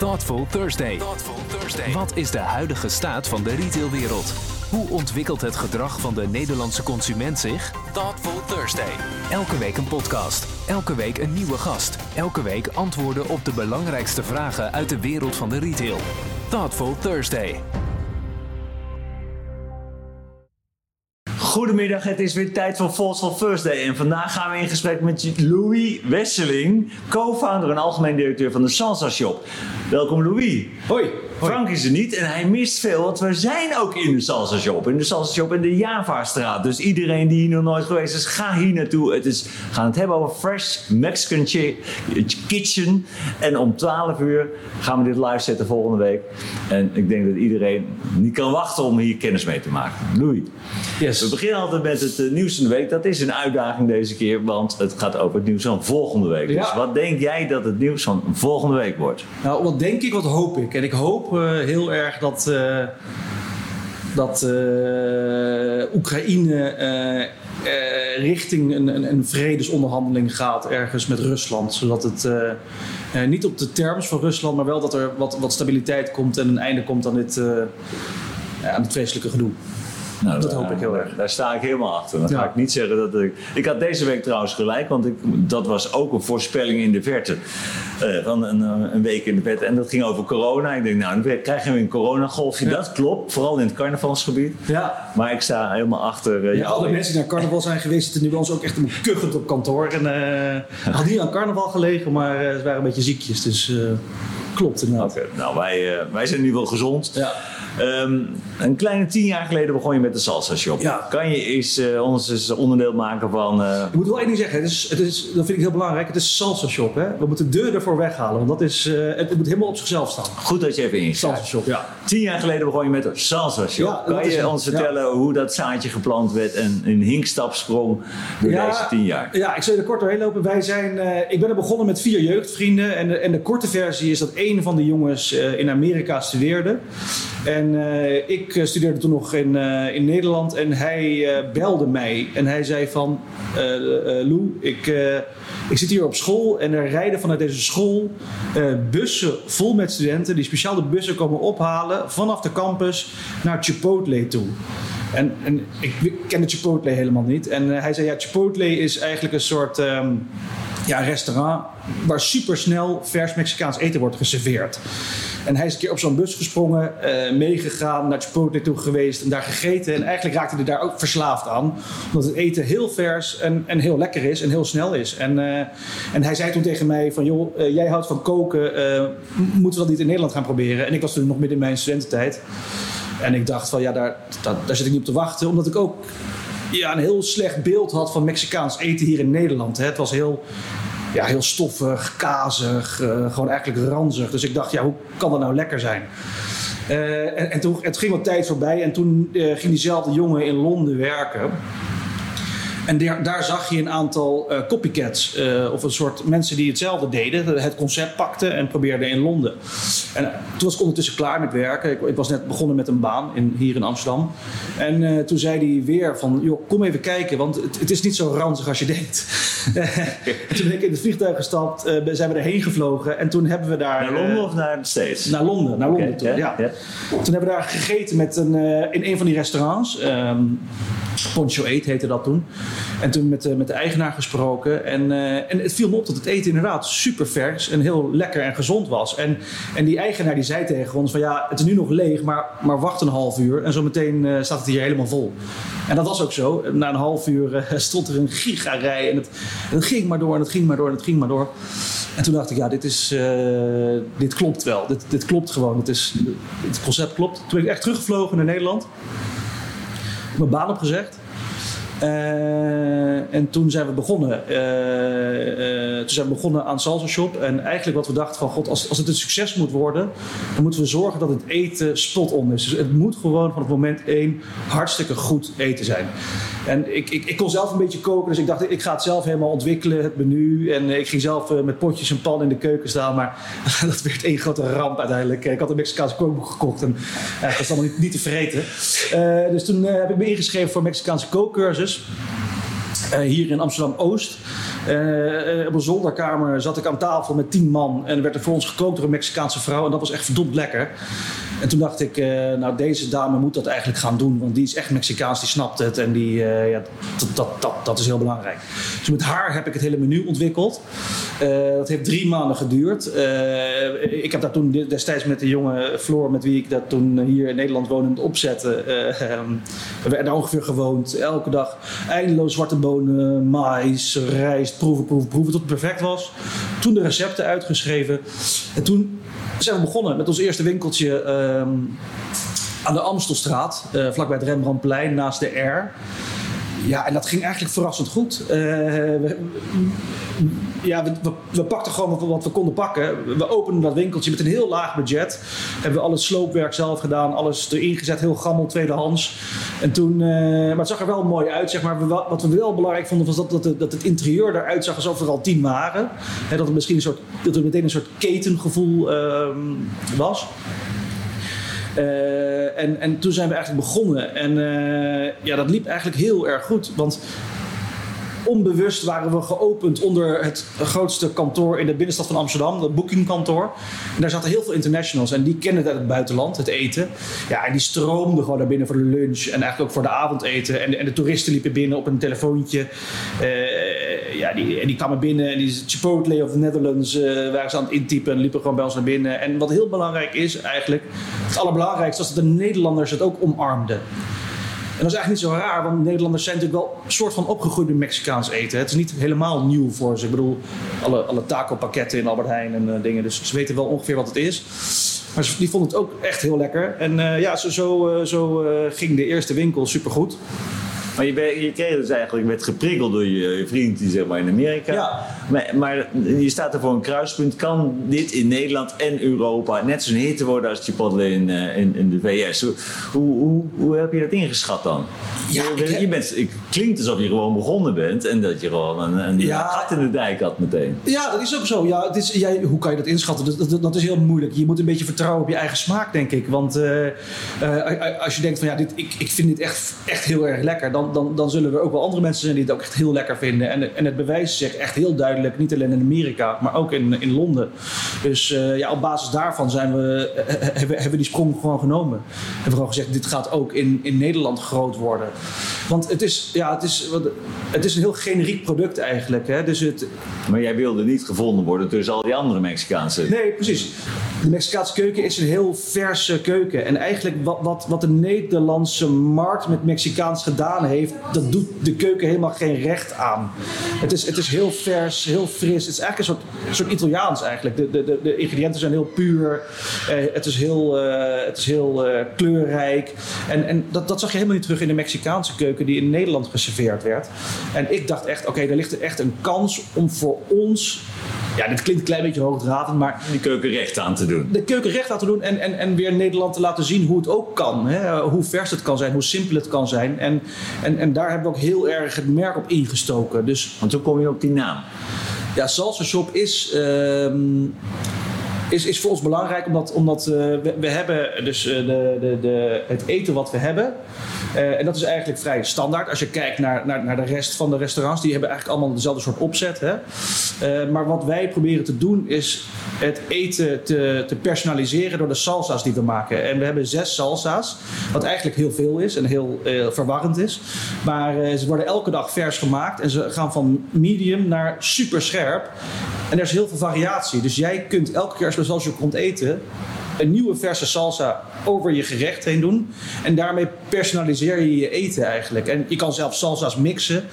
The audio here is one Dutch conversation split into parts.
Thoughtful Thursday. Wat is de huidige staat van de retailwereld? Hoe ontwikkelt het gedrag van de Nederlandse consument zich? Thoughtful Thursday. Elke week een podcast. Elke week een nieuwe gast. Elke week antwoorden op de belangrijkste vragen uit de wereld van de retail. Thoughtful Thursday. Goedemiddag, het is weer tijd voor Thoughtful Thursday. En vandaag gaan we in gesprek met Louis Wesseling, co-founder en algemeen directeur van de Salsa Shop. Welkom Louis. Hoi. Frank is er niet en hij mist veel, want we zijn ook in de Salsa Shop. In de Salsa Shop in de Javastraat. Dus iedereen die hier nog nooit geweest is, ga hier naartoe. Het is, we gaan het hebben over Fresh Mexican Kitchen. En om 12 uur gaan we dit live zetten volgende week. En ik denk dat iedereen niet kan wachten om hier kennis mee te maken. Louis. Yes. We beginnen altijd met het eh, nieuws van de week. Dat is een uitdaging deze keer, want het gaat over het nieuws van volgende week. Dus wat denk jij dat het nieuws van volgende week wordt? Nou, wat denk ik, wat hoop ik? En ik hoop eh, heel erg dat, eh, dat eh, Oekraïne richting een, een, een vredesonderhandeling gaat ergens met Rusland. Zodat het niet op de terms van Rusland, maar wel dat er wat, wat stabiliteit komt en een einde komt aan dit, ja, aan dit vreselijke gedoe. Nou, Dat hoop ik heel erg. Daar sta ik helemaal achter. Dan ga ik niet zeggen dat ik... Ik had deze week trouwens gelijk, want ik, dat was ook een voorspelling in de verte. eh, van een, eh, een week in de verte. En dat ging over corona. Ik denk, nou, dan krijgen we een coronagolfje. Ja. Dat klopt, vooral in het carnavalsgebied. Ja, Maar ik sta helemaal achter... eh, Ja, alle mensen die naar carnaval zijn geweest zitten nu bij ons ook echt een kuchend op kantoor. En eh hadden niet aan carnaval gelegen, maar eh, ze waren een beetje ziekjes. Dus eh, klopt inderdaad. Oké, nou, wij, eh, wij zijn ieder geval gezond. Ja. Ehm, een kleine tien jaar geleden begon je met de Salsa Shop. Ja. Kan je eens, eh, ons eens onderdeel maken van... eh, Ik moet wel één ding zeggen, het is, het is, dat vind ik heel belangrijk. Het is salsa shop. Hè? We moeten de deur ervoor weghalen, want dat is, eh, het, moet helemaal op zichzelf staan. goed dat je even inschrijft. Salsa shop, ja. Tien jaar geleden begon je met de Salsa Shop. Ja, kan je is- ons ja. vertellen hoe dat zaadje geplant werd en een hinkstap sprong door deze tien jaar? Ja, ik zal je er kort doorheen lopen. Wij zijn, ik ben er begonnen met vier jeugdvrienden. En de, en de korte versie is dat één van de jongens in Amerika studeerde. En eh, ik eh, studeerde toen nog in, eh, in Nederland. En hij belde mij. En hij zei van... Lou, ik, ik zit hier op school. En er rijden vanuit deze school bussen vol met studenten. Die speciaal de bussen komen ophalen vanaf de campus naar Chipotle toe. En, en ik, ik kende Chipotle helemaal niet. En hij zei, ja, Chipotle is eigenlijk een soort ehm, ja, restaurant waar supersnel vers Mexicaans eten wordt geserveerd. En hij is een keer op zo'n bus gesprongen, eh, meegegaan, naar Chipotle toe geweest en daar gegeten. En eigenlijk raakte hij daar ook verslaafd aan. Omdat het eten heel vers en, en heel lekker is en heel snel is. En, eh, en hij zei toen tegen mij van, joh, eh, jij houdt van koken, moeten we dat niet in Nederland gaan proberen? En ik was toen nog midden in mijn studententijd. En ik dacht van ja, daar, daar, daar zit ik niet op te wachten. Omdat ik ook ja, een heel slecht beeld had van Mexicaans eten hier in Nederland. Het was heel, ja, heel stoffig, kazig, eh, gewoon eigenlijk ranzig. Dus ik dacht, ja, hoe kan dat nou lekker zijn? Eh, en, en toen het ging wat tijd voorbij en toen eh, ging diezelfde jongen in Londen werken. En daar, daar zag je een aantal eh, copycats, eh, of een soort mensen die hetzelfde deden, het concept pakten en probeerden in Londen. En eh, toen was ik ondertussen klaar met werken. Ik, ik was net begonnen met een baan in, hier in Amsterdam. En toen zei hij weer van, joh, kom even kijken, want het, het is niet zo ranzig als je denkt. toen ben ik in het vliegtuig gestapt, zijn we erheen gevlogen en toen hebben we daar... Naar Londen of naar de States? naar Londen, naar Londen toe, ja. Toen hebben we daar gegeten met een, in een van die restaurants. ehm Poncho Eat heette dat toen. En toen met, de- met de eigenaar gesproken. En, eh, en het viel me op dat het eten inderdaad super vers en heel lekker en gezond was. En, en die eigenaar die zei tegen ons van ja, het is nu nog leeg, maar, maar wacht een half uur. En zometeen eh staat het hier helemaal vol. En dat was ook zo. Na een half uur eh, stond er een gigarij. En het, het ging maar door en het ging maar door en het ging maar door. En toen dacht ik, ja, dit, is, eh, dit klopt wel. Dit, dit klopt gewoon. Het, is, het concept klopt. Toen ben ik echt teruggevlogen naar Nederland. Mijn baan opgezegd. Eh, en toen zijn we begonnen. eh, eh, toen zijn we begonnen aan Salsa Shop. En eigenlijk wat we dachten van... God, als, als het een succes moet worden... dan moeten we zorgen dat het eten spot on is. Dus het moet gewoon van het moment één hartstikke goed eten zijn. En ik, ik, ik kon zelf een beetje koken. Dus ik dacht, ik ga het zelf helemaal ontwikkelen. Het menu. En ik ging zelf eh, met potjes en pan in de keuken staan. Maar dat werd één grote ramp uiteindelijk. Ik had een Mexicaans kookboek gekocht. En dat was allemaal niet, niet te vergeten. Eh, dus toen eh, heb ik me ingeschreven voor een Mexicaanse kookcursus. hier in Amsterdam-Oost. op een zolderkamer zat ik aan tafel met tien man. En er werd er voor ons gekookt door een Mexicaanse vrouw. En dat was echt verdomd lekker. En toen dacht ik, nou deze dame moet dat eigenlijk gaan doen. Want die is echt Mexicaans, die snapt het. En die, ja, dat, dat, dat, dat is heel belangrijk. Dus met haar heb ik het hele menu ontwikkeld. dat heeft drie maanden geduurd. ik heb daar toen destijds met de jonge Floor, met wie ik dat toen hier in Nederland wonend opzette. we werden daar ongeveer gewoond. Elke dag eindeloos zwarte bonen, mais, rijst, proeven, proeven, proeven. Tot het perfect was. Toen de recepten uitgeschreven. En toen zijn we begonnen met ons eerste winkeltje ehm, aan de Amstelstraat. Uh, vlakbij het Rembrandtplein, naast de R. Ja, en dat ging eigenlijk verrassend goed. Uh, we, ja, we, we, pakten gewoon wat we konden pakken. We openden dat winkeltje met een heel laag budget. Hebben we alles sloopwerk zelf gedaan, alles erin gezet, heel gammel, tweedehands. En toen, uh, maar het zag er wel mooi uit, zeg maar. Wat we wel belangrijk vonden, was dat, dat, het interieur eruit zag alsof er al tien waren. Dat het misschien een soort, dat er meteen een soort ketengevoel uh, was. Uh, en, en toen zijn we eigenlijk begonnen. En uh, ja, dat liep eigenlijk heel erg goed. Want onbewust waren we geopend onder het grootste kantoor in de binnenstad van Amsterdam, het boekingkantoor. En daar zaten heel veel internationals en die kennen het uit het buitenland, het eten. Ja, en die stroomden gewoon naar binnen voor de lunch en eigenlijk ook voor de avondeten. En, en de toeristen liepen binnen op een telefoontje. Uh, ja, die, en die kwamen binnen en die Chipotle of the Netherlands uh, waren ze aan het intypen en liepen gewoon bij ons naar binnen. En wat heel belangrijk is eigenlijk, het allerbelangrijkste was dat de Nederlanders het ook omarmden. En dat is eigenlijk niet zo raar, want Nederlanders zijn natuurlijk wel een soort van opgegroeid met Mexicaans eten. Het is niet helemaal nieuw voor ze. Ik bedoel, alle, alle taco-pakketten in Albert Heijn en uh, dingen. Dus ze weten wel ongeveer wat het is. Maar die vonden het ook echt heel lekker. En uh, ja, zo, zo, uh, zo ging de eerste winkel supergoed. Maar je, ben, je kreeg dus eigenlijk, werd geprikkeld door je, vriend die zeg maar in Amerika. Ja. Maar, maar, je staat er voor een kruispunt. Kan dit in Nederland en Europa net zo'n hit worden als Chipotle in, uh, in, in, de VS? Hoe, hoe, hoe, heb je dat ingeschat dan? Ja, je, je bent, het klinkt alsof je gewoon begonnen bent en dat je gewoon een, een ja, gat in de dijk had meteen. Ja, dat is ook zo. Ja, het is, jij, hoe kan je dat inschatten? Dat, dat, dat, is heel moeilijk. Je moet een beetje vertrouwen op je eigen smaak, denk ik. Want uh, uh, als je denkt van ja, dit, ik, ik vind dit echt, echt heel erg lekker, dan, dan, dan zullen er ook wel andere mensen zijn die het ook echt heel lekker vinden. En, en het bewijst zich echt heel duidelijk, niet alleen in Amerika, maar ook in, in Londen. Dus uh, ja, op basis daarvan zijn we, hebben, hebben we die sprong gewoon genomen. Hebben we gewoon gezegd, dit gaat ook in, in Nederland groot worden. Want het is, ja, het is, het is een heel generiek product eigenlijk. Hè? Dus het... Maar jij wilde niet gevonden worden tussen al die andere Mexicaanse. Nee, precies. De Mexicaanse keuken is een heel verse keuken. En eigenlijk wat, wat, wat de Nederlandse markt met Mexicaans gedaan heeft, dat doet de keuken helemaal geen recht aan. Het is, het is heel vers, heel fris. Het is eigenlijk een soort, soort Italiaans eigenlijk. De, de, de, ingrediënten zijn heel puur. Eh, het is heel, uh, het is heel uh, kleurrijk. En, en dat, dat zag je helemaal niet terug in de Mexicaanse keuken die in Nederland geserveerd werd. En ik dacht echt, oké, er ligt er echt een kans om voor ons ja, dit klinkt een klein beetje hoogdravend, maar... Die keuken recht aan te doen. De keuken recht aan te doen en, en, en weer Nederland te laten zien hoe het ook kan. Hè? Hoe vers het kan zijn, hoe simpel het kan zijn. En, en, en daar hebben we ook heel erg het merk op ingestoken. Dus, Want hoe kom je op die naam? Ja, Salsa Shop is... Uh, is, is voor ons belangrijk omdat, omdat uh, we, hebben dus uh, de, de, de, het eten wat we hebben. Uh, en dat is eigenlijk vrij standaard. Als je kijkt naar, naar, naar de rest van de restaurants, die hebben eigenlijk allemaal dezelfde soort opzet. Hè? maar wat wij proberen te doen is het eten te, te personaliseren door de salsa's die we maken. En we hebben zes salsa's, wat eigenlijk heel veel is en heel verwarrend is. Maar ze worden elke dag vers gemaakt en ze gaan van medium naar super scherp. En er is heel veel variatie. Dus jij kunt elke keer als je komt eten, een nieuwe verse salsa over je gerecht heen doen. En daarmee personaliseer je je eten eigenlijk. En je kan zelf salsa's mixen.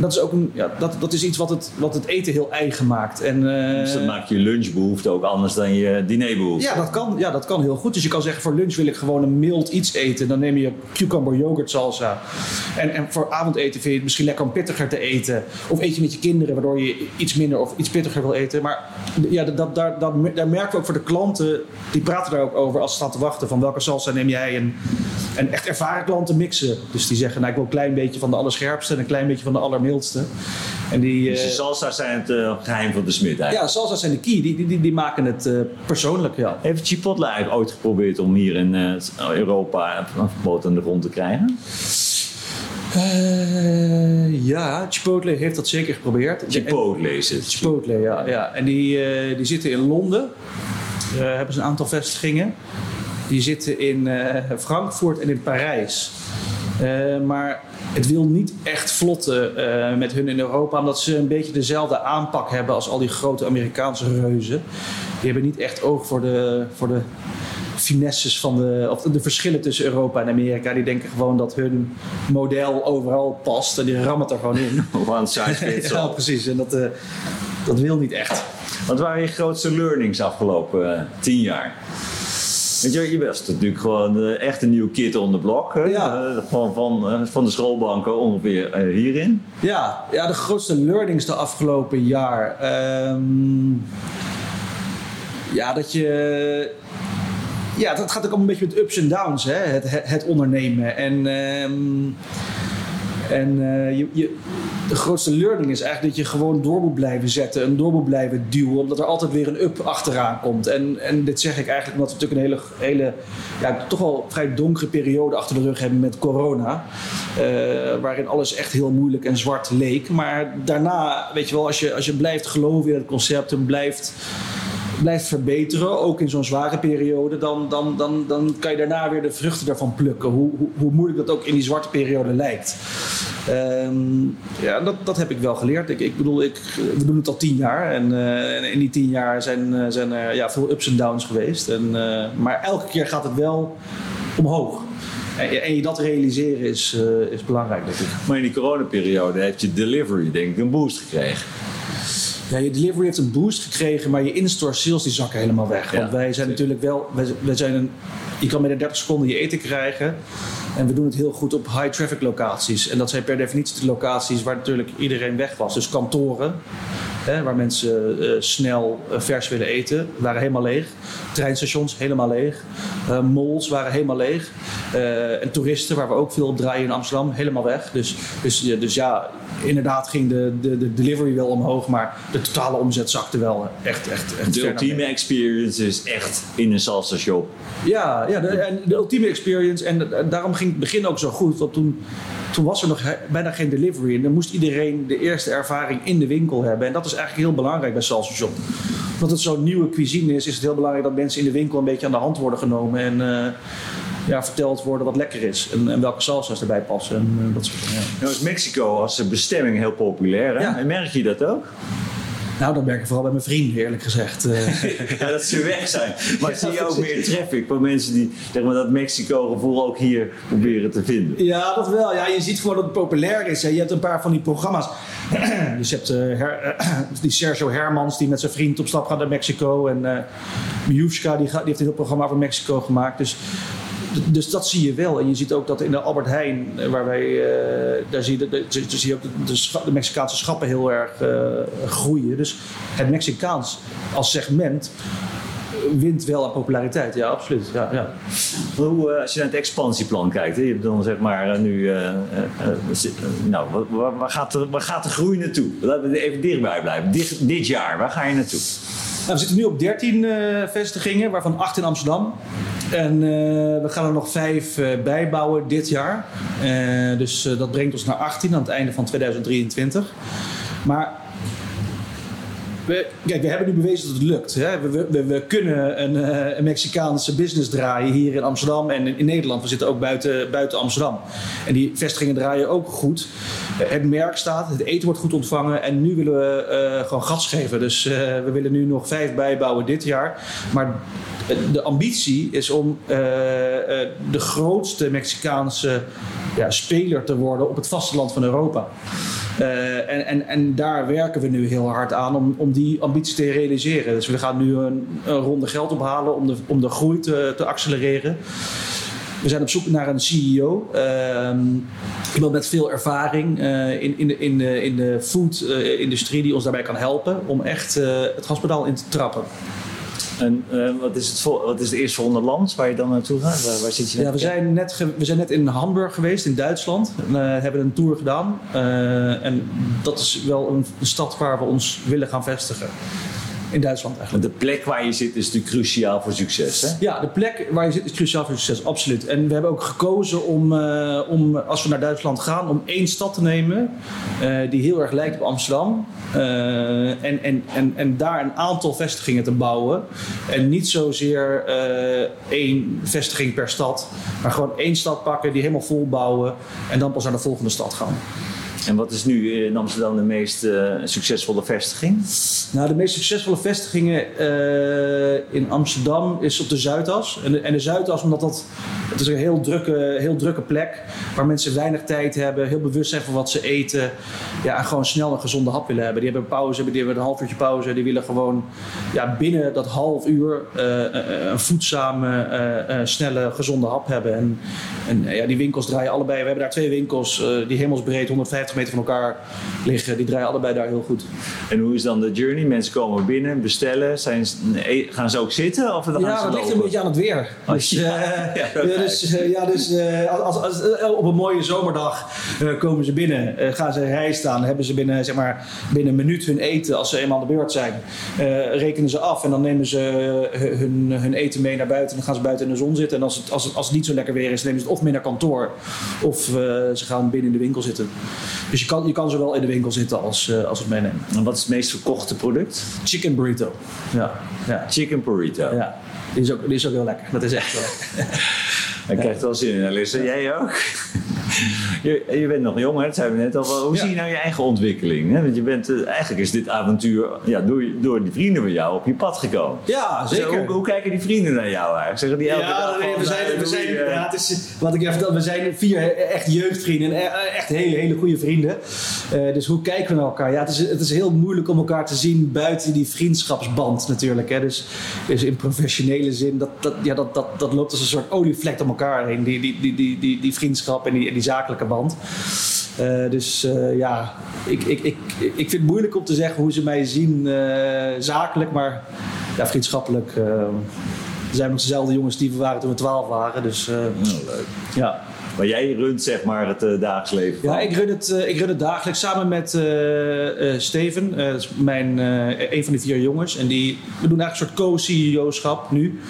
Dat is ook een, ja, dat, dat is iets wat het, wat het eten heel eigen maakt. En, uh, dus dat maakt je lunchbehoefte ook anders dan je dinerbehoefte? Ja dat, kan, ja, dat kan heel goed. Dus je kan zeggen voor lunch wil ik gewoon een mild iets eten. Dan neem je cucumber yoghurt salsa. En, en voor avondeten vind je het misschien lekker om pittiger te eten. Of eet je met je kinderen waardoor je iets minder of iets pittiger wil eten. Maar ja, dat, dat, daar, dat, daar merken we ook voor de klanten. Die praten daar ook over als ze staan te wachten van welke salsa neem jij. En, en echt ervaren klanten mixen. Dus die zeggen, nou ik wil een klein beetje van de allerscherpste en een klein beetje van de allermildste. En die, dus de uh, salsa's zijn het uh, geheim van de smid eigenlijk? Ja, salsa's zijn de key. Die, die, die, maken het uh, persoonlijk, ja. Heeft Chipotle eigenlijk ooit geprobeerd om hier in Europa een verbod aan de grond te krijgen? Uh, ja, Chipotle heeft dat zeker geprobeerd. Chipotle is het. Chipotle, ja. ja. En die, uh, die zitten in Londen. Daar hebben ze een aantal vestigingen. Die zitten in uh, Frankfurt en in Parijs. maar het wil niet echt vlotten met hun in Europa, omdat ze een beetje dezelfde aanpak hebben als al die grote Amerikaanse reuzen. Die hebben niet echt oog voor de, voor de finesses van de, of de verschillen tussen Europa en Amerika. Die denken gewoon dat hun model overal past en die rammen het er gewoon in. One size fits Ja, precies. En dat, uh, dat wil niet echt. Wat waren je grootste learnings afgelopen uh, tien jaar? Want je, je was natuurlijk gewoon uh, echt een nieuw kid on the block. Ja. van, van, van de schoolbanken ongeveer hierin. Ja, ja, de grootste learnings de afgelopen jaar. Um, ja, dat je ja, dat gaat ook een beetje met ups en downs, hè? Het, het, ondernemen. En, um, en uh, je, je, de grootste learning is eigenlijk dat je gewoon door moet blijven zetten en door moet blijven duwen, omdat er altijd weer een up achteraan komt. En, en dit zeg ik eigenlijk omdat we natuurlijk een hele, hele ja, toch wel vrij donkere periode achter de rug hebben met corona. Uh, waarin alles echt heel moeilijk en zwart leek. Maar daarna, weet je wel, als je, als je blijft geloven in het concept en blijft blijft verbeteren, ook in zo'n zware periode, dan, dan, dan, dan kan je daarna weer de vruchten daarvan plukken. Hoe, hoe, hoe moeilijk dat ook in die zwarte periode lijkt. Um, ja, dat, dat heb ik wel geleerd. Ik, ik bedoel, ik, we doen het al tien jaar. En, en in die tien jaar zijn, uh, zijn er ja, veel ups en downs geweest. En, uh, maar elke keer gaat het wel omhoog. En, en je dat realiseren is, is belangrijk, denk ik. Maar in die coronaperiode heeft je delivery, denk ik, een boost gekregen. Ja, je delivery heeft een boost gekregen, maar je in-store sales die zakken helemaal weg. Want wij zijn natuurlijk wel, wij, zijn een, je kan binnen 30 seconden je eten krijgen. En we doen het heel goed op high traffic locaties. En dat zijn per definitie de locaties waar natuurlijk iedereen weg was. Dus kantoren, hè, waar mensen uh, snel uh, vers willen eten, waren helemaal leeg. Treinstations helemaal leeg. Uh, malls waren helemaal leeg. en toeristen, waar we ook veel op draaien in Amsterdam, helemaal weg. Dus, dus, dus ja, inderdaad ging de, de, de delivery wel omhoog, maar de totale omzet zakte wel echt, echt, echt De ultieme experience is echt in een salsa shop. Ja, ja de, en de ultieme experience. En, daarom ging het begin ook zo goed. Want toen, toen was er nog bijna geen delivery. En dan moest iedereen de eerste ervaring in de winkel hebben. En dat is eigenlijk heel belangrijk bij salsa shop. Omdat het zo'n nieuwe cuisine is, is het heel belangrijk dat mensen in de winkel een beetje aan de hand worden genomen. En, uh, ja, verteld worden wat lekker is en, en welke salsa's erbij passen. En, uh, dat soort dingen. Ja. Nou is Mexico als bestemming heel populair. Hè? Ja. En merk je dat ook? Nou, dat merk ik vooral bij mijn vrienden, eerlijk gezegd. ja, dat ze weg zijn. Maar ja, zie je ook meer traffic van mensen die zeg maar, dat Mexico-gevoel ook hier proberen te vinden? Ja, dat wel. Ja, je ziet gewoon dat het populair is. Hè. Je hebt een paar van die programma's. dus je hebt uh, her, uh, die Sergio Hermans die met zijn vriend op stap gaat naar Mexico. En uh, die, gaat, die heeft een heel programma over Mexico gemaakt. Dus dus dat zie je wel. En je ziet ook dat in de Albert Heijn, eh, waar wij, uh, daar zie je, de, zie je ook de, Mexicaanse schappen heel erg uh, groeien. Dus het Mexicaans als segment wint wel aan populariteit. Ja, absoluut. Ja, ja. Hoe, als je naar het expansieplan kijkt, je hebt dan zeg maar nu, nou, waar, waar, gaat de, waar gaat de groei naartoe? Laten we even dichtbij blijven. Dit jaar, waar ga je naartoe? Nou, we zitten nu op 13 vestigingen, waarvan 8 in Amsterdam. En uh, we gaan er nog vijf uh, bijbouwen dit jaar. Uh, dus dat brengt ons naar 18 aan het einde van 2023. Maar we, kijk, we hebben nu bewezen dat het lukt. Hè? We, we, kunnen een, een, Mexicaanse business draaien hier in Amsterdam en in, Nederland. We zitten ook buiten, buiten Amsterdam. En die vestigingen draaien ook goed. Het merk staat, het eten wordt goed ontvangen. En nu willen we gewoon gas geven. Dus we willen nu nog vijf bijbouwen dit jaar. Maar de ambitie is om de grootste Mexicaanse ja, speler te worden op het vasteland van Europa. Uh, en, en, en daar werken we nu heel hard aan om, om die ambitie te realiseren. Dus we gaan nu een, een ronde geld ophalen om de, om de groei te, te accelereren. We zijn op zoek naar een CEO. Uh, iemand met veel ervaring uh, in, in, de, in, in de food-industrie die ons daarbij kan helpen om echt het gaspedaal in te trappen. En uh, wat, is het wat is het eerstvolgende land waar je dan naartoe gaat? Waar, waar zit je ja, we, zijn net we zijn net in Hamburg geweest, in Duitsland. Uh, hebben een tour gedaan. Uh, en dat is wel een, een, stad waar we ons willen gaan vestigen. In Duitsland eigenlijk. De plek waar je zit is natuurlijk cruciaal voor succes, hè? Ja, de plek waar je zit is cruciaal voor succes, absoluut. En we hebben ook gekozen om, uh, om als we naar Duitsland gaan, om één stad te nemen uh, die heel erg lijkt op Amsterdam. Uh, en, en, en, en daar een aantal vestigingen te bouwen. En niet zozeer één vestiging per stad, maar gewoon één stad pakken, die helemaal vol bouwen en dan pas naar de volgende stad gaan. En wat is nu in Amsterdam de meest uh, succesvolle vestiging? Nou, de meest succesvolle vestigingen uh, in Amsterdam is op de Zuidas. En de, en de Zuidas, omdat dat het is een heel drukke, heel drukke plek waar mensen weinig tijd hebben, heel bewust zijn van wat ze eten. Ja, en gewoon snel een gezonde hap willen hebben. Die hebben een pauze, die hebben een half uurtje pauze. Die willen gewoon ja, binnen dat half uur uh, een voedzame, snelle, gezonde hap hebben. En, en ja, die winkels draaien allebei. We hebben daar twee winkels die hemelsbreed 150 meter van elkaar liggen. Die draaien allebei daar heel goed. En hoe is dan de journey? Mensen komen binnen, bestellen. Zijn, gaan ze ook zitten? Of dan ja, dat ligt een beetje aan het weer. Dus, ja, ja, dus, uh, ja, dus uh, als, als, op een mooie zomerdag komen ze binnen, gaan ze rij staan, hebben ze binnen, zeg maar, binnen een minuut hun eten als ze eenmaal aan de beurt zijn. rekenen ze af en dan nemen ze hun, hun eten mee naar buiten en dan gaan ze buiten in de zon zitten. En als het, als het, als het niet zo lekker weer is, nemen ze het of mee naar kantoor of ze gaan binnen in de winkel zitten. Dus je kan, je kan zowel in de winkel zitten als, als het meenemen. En wat is het meest verkochte product? Chicken burrito. Ja. ja. Chicken burrito. Ja. Die is, ook, die is ook heel lekker. Dat is echt wel lekker. Ik krijg wel zin in, Alissa. Jij ook? Je, je, bent nog jong, hè? dat zeiden we net al. Hoe zie je nou je eigen ontwikkeling? Hè? Want je bent, uh, eigenlijk is dit avontuur ja, door, door die vrienden van jou op je pad gekomen. Ja, zeker. Dus, hoe, hoe, kijken die vrienden naar jou eigenlijk? Zeggen die elke ja, dag nee, we zijn, uh, we zijn, uh, ja, het is, wat ik even we zijn vier echt jeugdvrienden. en Echt hele, hele goede vrienden. Dus hoe kijken we naar elkaar? Ja, het is, het is heel moeilijk om elkaar te zien buiten die vriendschapsband natuurlijk. Hè? Dus, dus in professionele zin, dat, dat, ja, dat, dat, dat loopt als een soort olievlek om elkaar heen. Die, die, die, die, die, die vriendschap en die, die zakelijke band. Uh, dus uh, ja, ik, ik, ik, ik vind het moeilijk om te zeggen hoe ze mij zien zakelijk, maar ja, vriendschappelijk zijn we nog dezelfde jongens die we waren toen we 12 waren. Dus oh, leuk. ja. Maar jij runt zeg maar het uh, dagelijks leven? Ja, ik run het, uh, ik run het dagelijks samen met uh, Steven. dat is mijn, een van die vier jongens. En die, we doen eigenlijk een soort co-CEO-schap nu.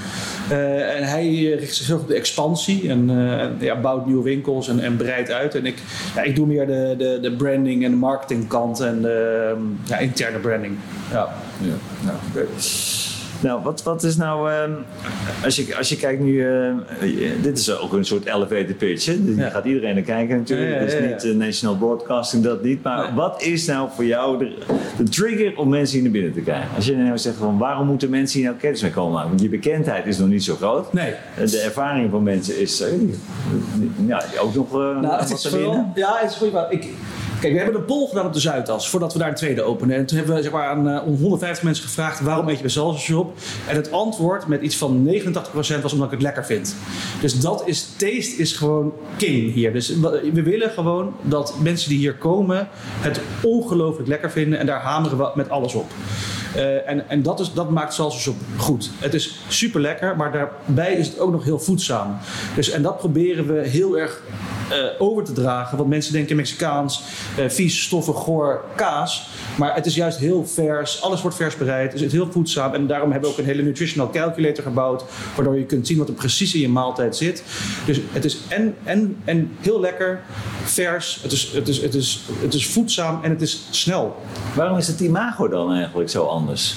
en hij richt zich heel op de expansie. En ja, bouwt nieuwe winkels en, en breidt uit. En ik, ja, ik doe meer de, de, de branding en de marketingkant. En de ja, interne branding. Ja. ja. Nou, okay. Nou, wat, wat is nou, uh, als, je, als je kijkt nu, uh, dit is ook een soort elevator pitch, hè? Hier ja. gaat iedereen naar kijken natuurlijk. Ja, ja, ja, Het is niet uh, national broadcasting, dat niet. Maar nee. wat is nou voor jou de, de, trigger om mensen hier naar binnen te krijgen? Als je nou zegt van waarom moeten mensen hier nou kennis mee komen maken? Want je bekendheid is nog niet zo groot. Nee. De ervaring van mensen is ja, ook nog nou, wat te winnen. Ja, het is goed. Ik, Kijk, we hebben een poll gedaan op de Zuidas voordat we daar een tweede openen. En toen hebben we zeg maar, aan uh, 150 mensen gevraagd waarom eet je bij Salsa Shop. En het antwoord met iets van 89% was omdat ik het lekker vind. Dus dat is, taste is gewoon king hier. Dus we willen gewoon dat mensen die hier komen het ongelooflijk lekker vinden. En daar hameren we met alles op. Uh, en en dat, is, dat maakt Salsa Shop goed. Het is super lekker, maar daarbij is het ook nog heel voedzaam. Dus, en dat proberen we heel erg uh, over te dragen. Want mensen denken Mexicaans, uh, vies, stoffig, goor, kaas. Maar het is juist heel vers. Alles wordt vers bereid. Het is heel voedzaam. En daarom hebben we ook een hele nutritional calculator gebouwd. Waardoor je kunt zien wat er precies in je maaltijd zit. Dus het is en, en, en heel lekker, vers. Het is, het, is, het, is, het is voedzaam en het is snel. Waarom is het imago dan eigenlijk zo anders?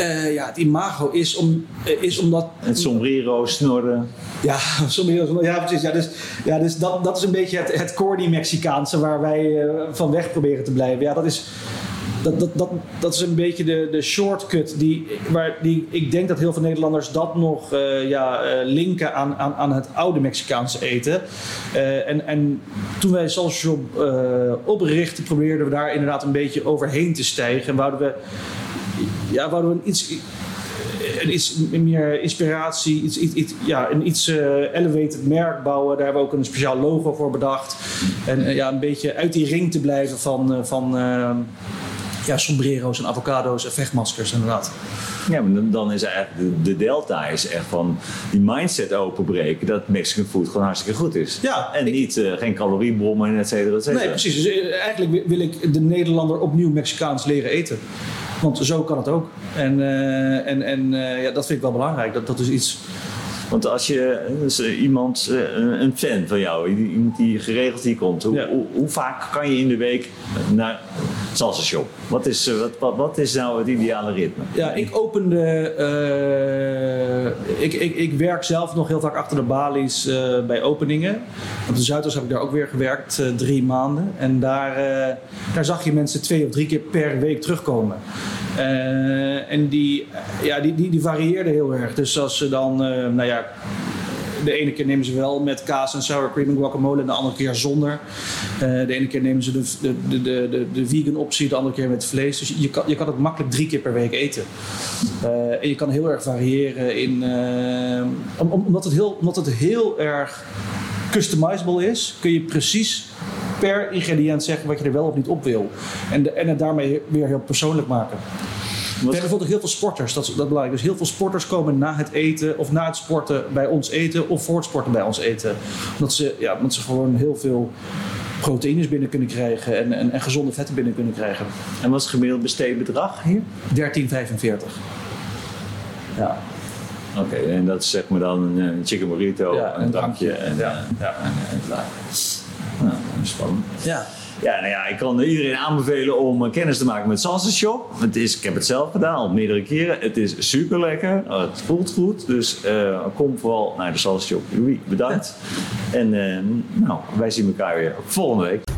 Uh, ja, het imago is, om, uh, is omdat... Het sombrero, snorren. Ja, sombrero, ja precies. Ja, dus, ja, dus dat, dat is een beetje het, het corny Mexicaanse waar wij uh, van weg proberen te blijven. Ja, dat is... Dat, dat, dat, dat is een beetje de, de shortcut die, waar, die ik denk dat heel veel Nederlanders dat nog ja, linken aan, aan, aan het oude Mexicaanse eten. En, en toen wij Shop oprichten, probeerden we daar inderdaad een beetje overheen te stijgen. En wouden we ja, wouden we een iets, meer inspiratie, iets, iets, ja, een iets uh, elevated merk bouwen. Daar hebben we ook een speciaal logo voor bedacht. En uh, ja, een beetje uit die ring te blijven van, uh, van ja, sombrero's en avocado's en vechtmaskers inderdaad. Ja, maar dan is eigenlijk de, de delta is echt van die mindset openbreken dat Mexican food gewoon hartstikke goed is. Ja, en ik, niet uh, geen caloriebommen en et cetera, et cetera. Nee, precies. Dus eigenlijk wil ik de Nederlander opnieuw Mexicaans leren eten. Want zo kan het ook. En, uh, en, en uh, ja, dat vind ik wel belangrijk. Dat, dat is iets want als je dus iemand, een fan van jou, iemand die geregeld hier komt, hoe, hoe, hoe, vaak kan je in de week naar Salsa Shop? Wat is, wat, wat, wat is nou het ideale ritme? Ja, ik opende. Uh, ik, ik, ik werk zelf nog heel vaak achter de balies uh, bij openingen. Op de Zuidas heb ik daar ook weer gewerkt, drie maanden. En daar, daar zag je mensen twee of drie keer per week terugkomen. en die, ja, die, die, die varieerden heel erg. Dus als ze dan, nou ja, de ene keer nemen ze wel met kaas en sour cream en guacamole en de andere keer zonder. Uh, de ene keer nemen ze de, de, de, de, vegan optie, de andere keer met vlees. Dus je kan, je kan het makkelijk drie keer per week eten. Uh, en je kan heel erg variëren in. Uh, omdat, het heel, omdat het heel erg customizable is, kun je precies per ingrediënt zeggen wat je er wel of niet op wil. En, en het daarmee weer heel persoonlijk maken. We hebben bijvoorbeeld heel veel sporters, dat is, dat belangrijk. Dus heel veel sporters komen na het eten of na het sporten bij ons eten of voor het sporten bij ons eten. Omdat ze, ja, omdat ze gewoon heel veel proteïnes binnen kunnen krijgen en, en, en gezonde vetten binnen kunnen krijgen. En wat is het gemiddeld besteedbedrag hier? 13,45. Ja. Oké, okay, en dat is zeg maar dan een chicken burrito, ja, een, drankje en, ja. Ja. en, en klaar. Nou, spannend. Ja. Ja, nou ja, ik kan iedereen aanbevelen om eh, kennis te maken met Salsa Shop. Het is, ik heb het zelf gedaan, al meerdere keren. Het is super lekker. Het voelt goed. Dus uh, kom vooral naar de Salsa Shop. Bedankt. En uh, nou, wij zien elkaar weer volgende week.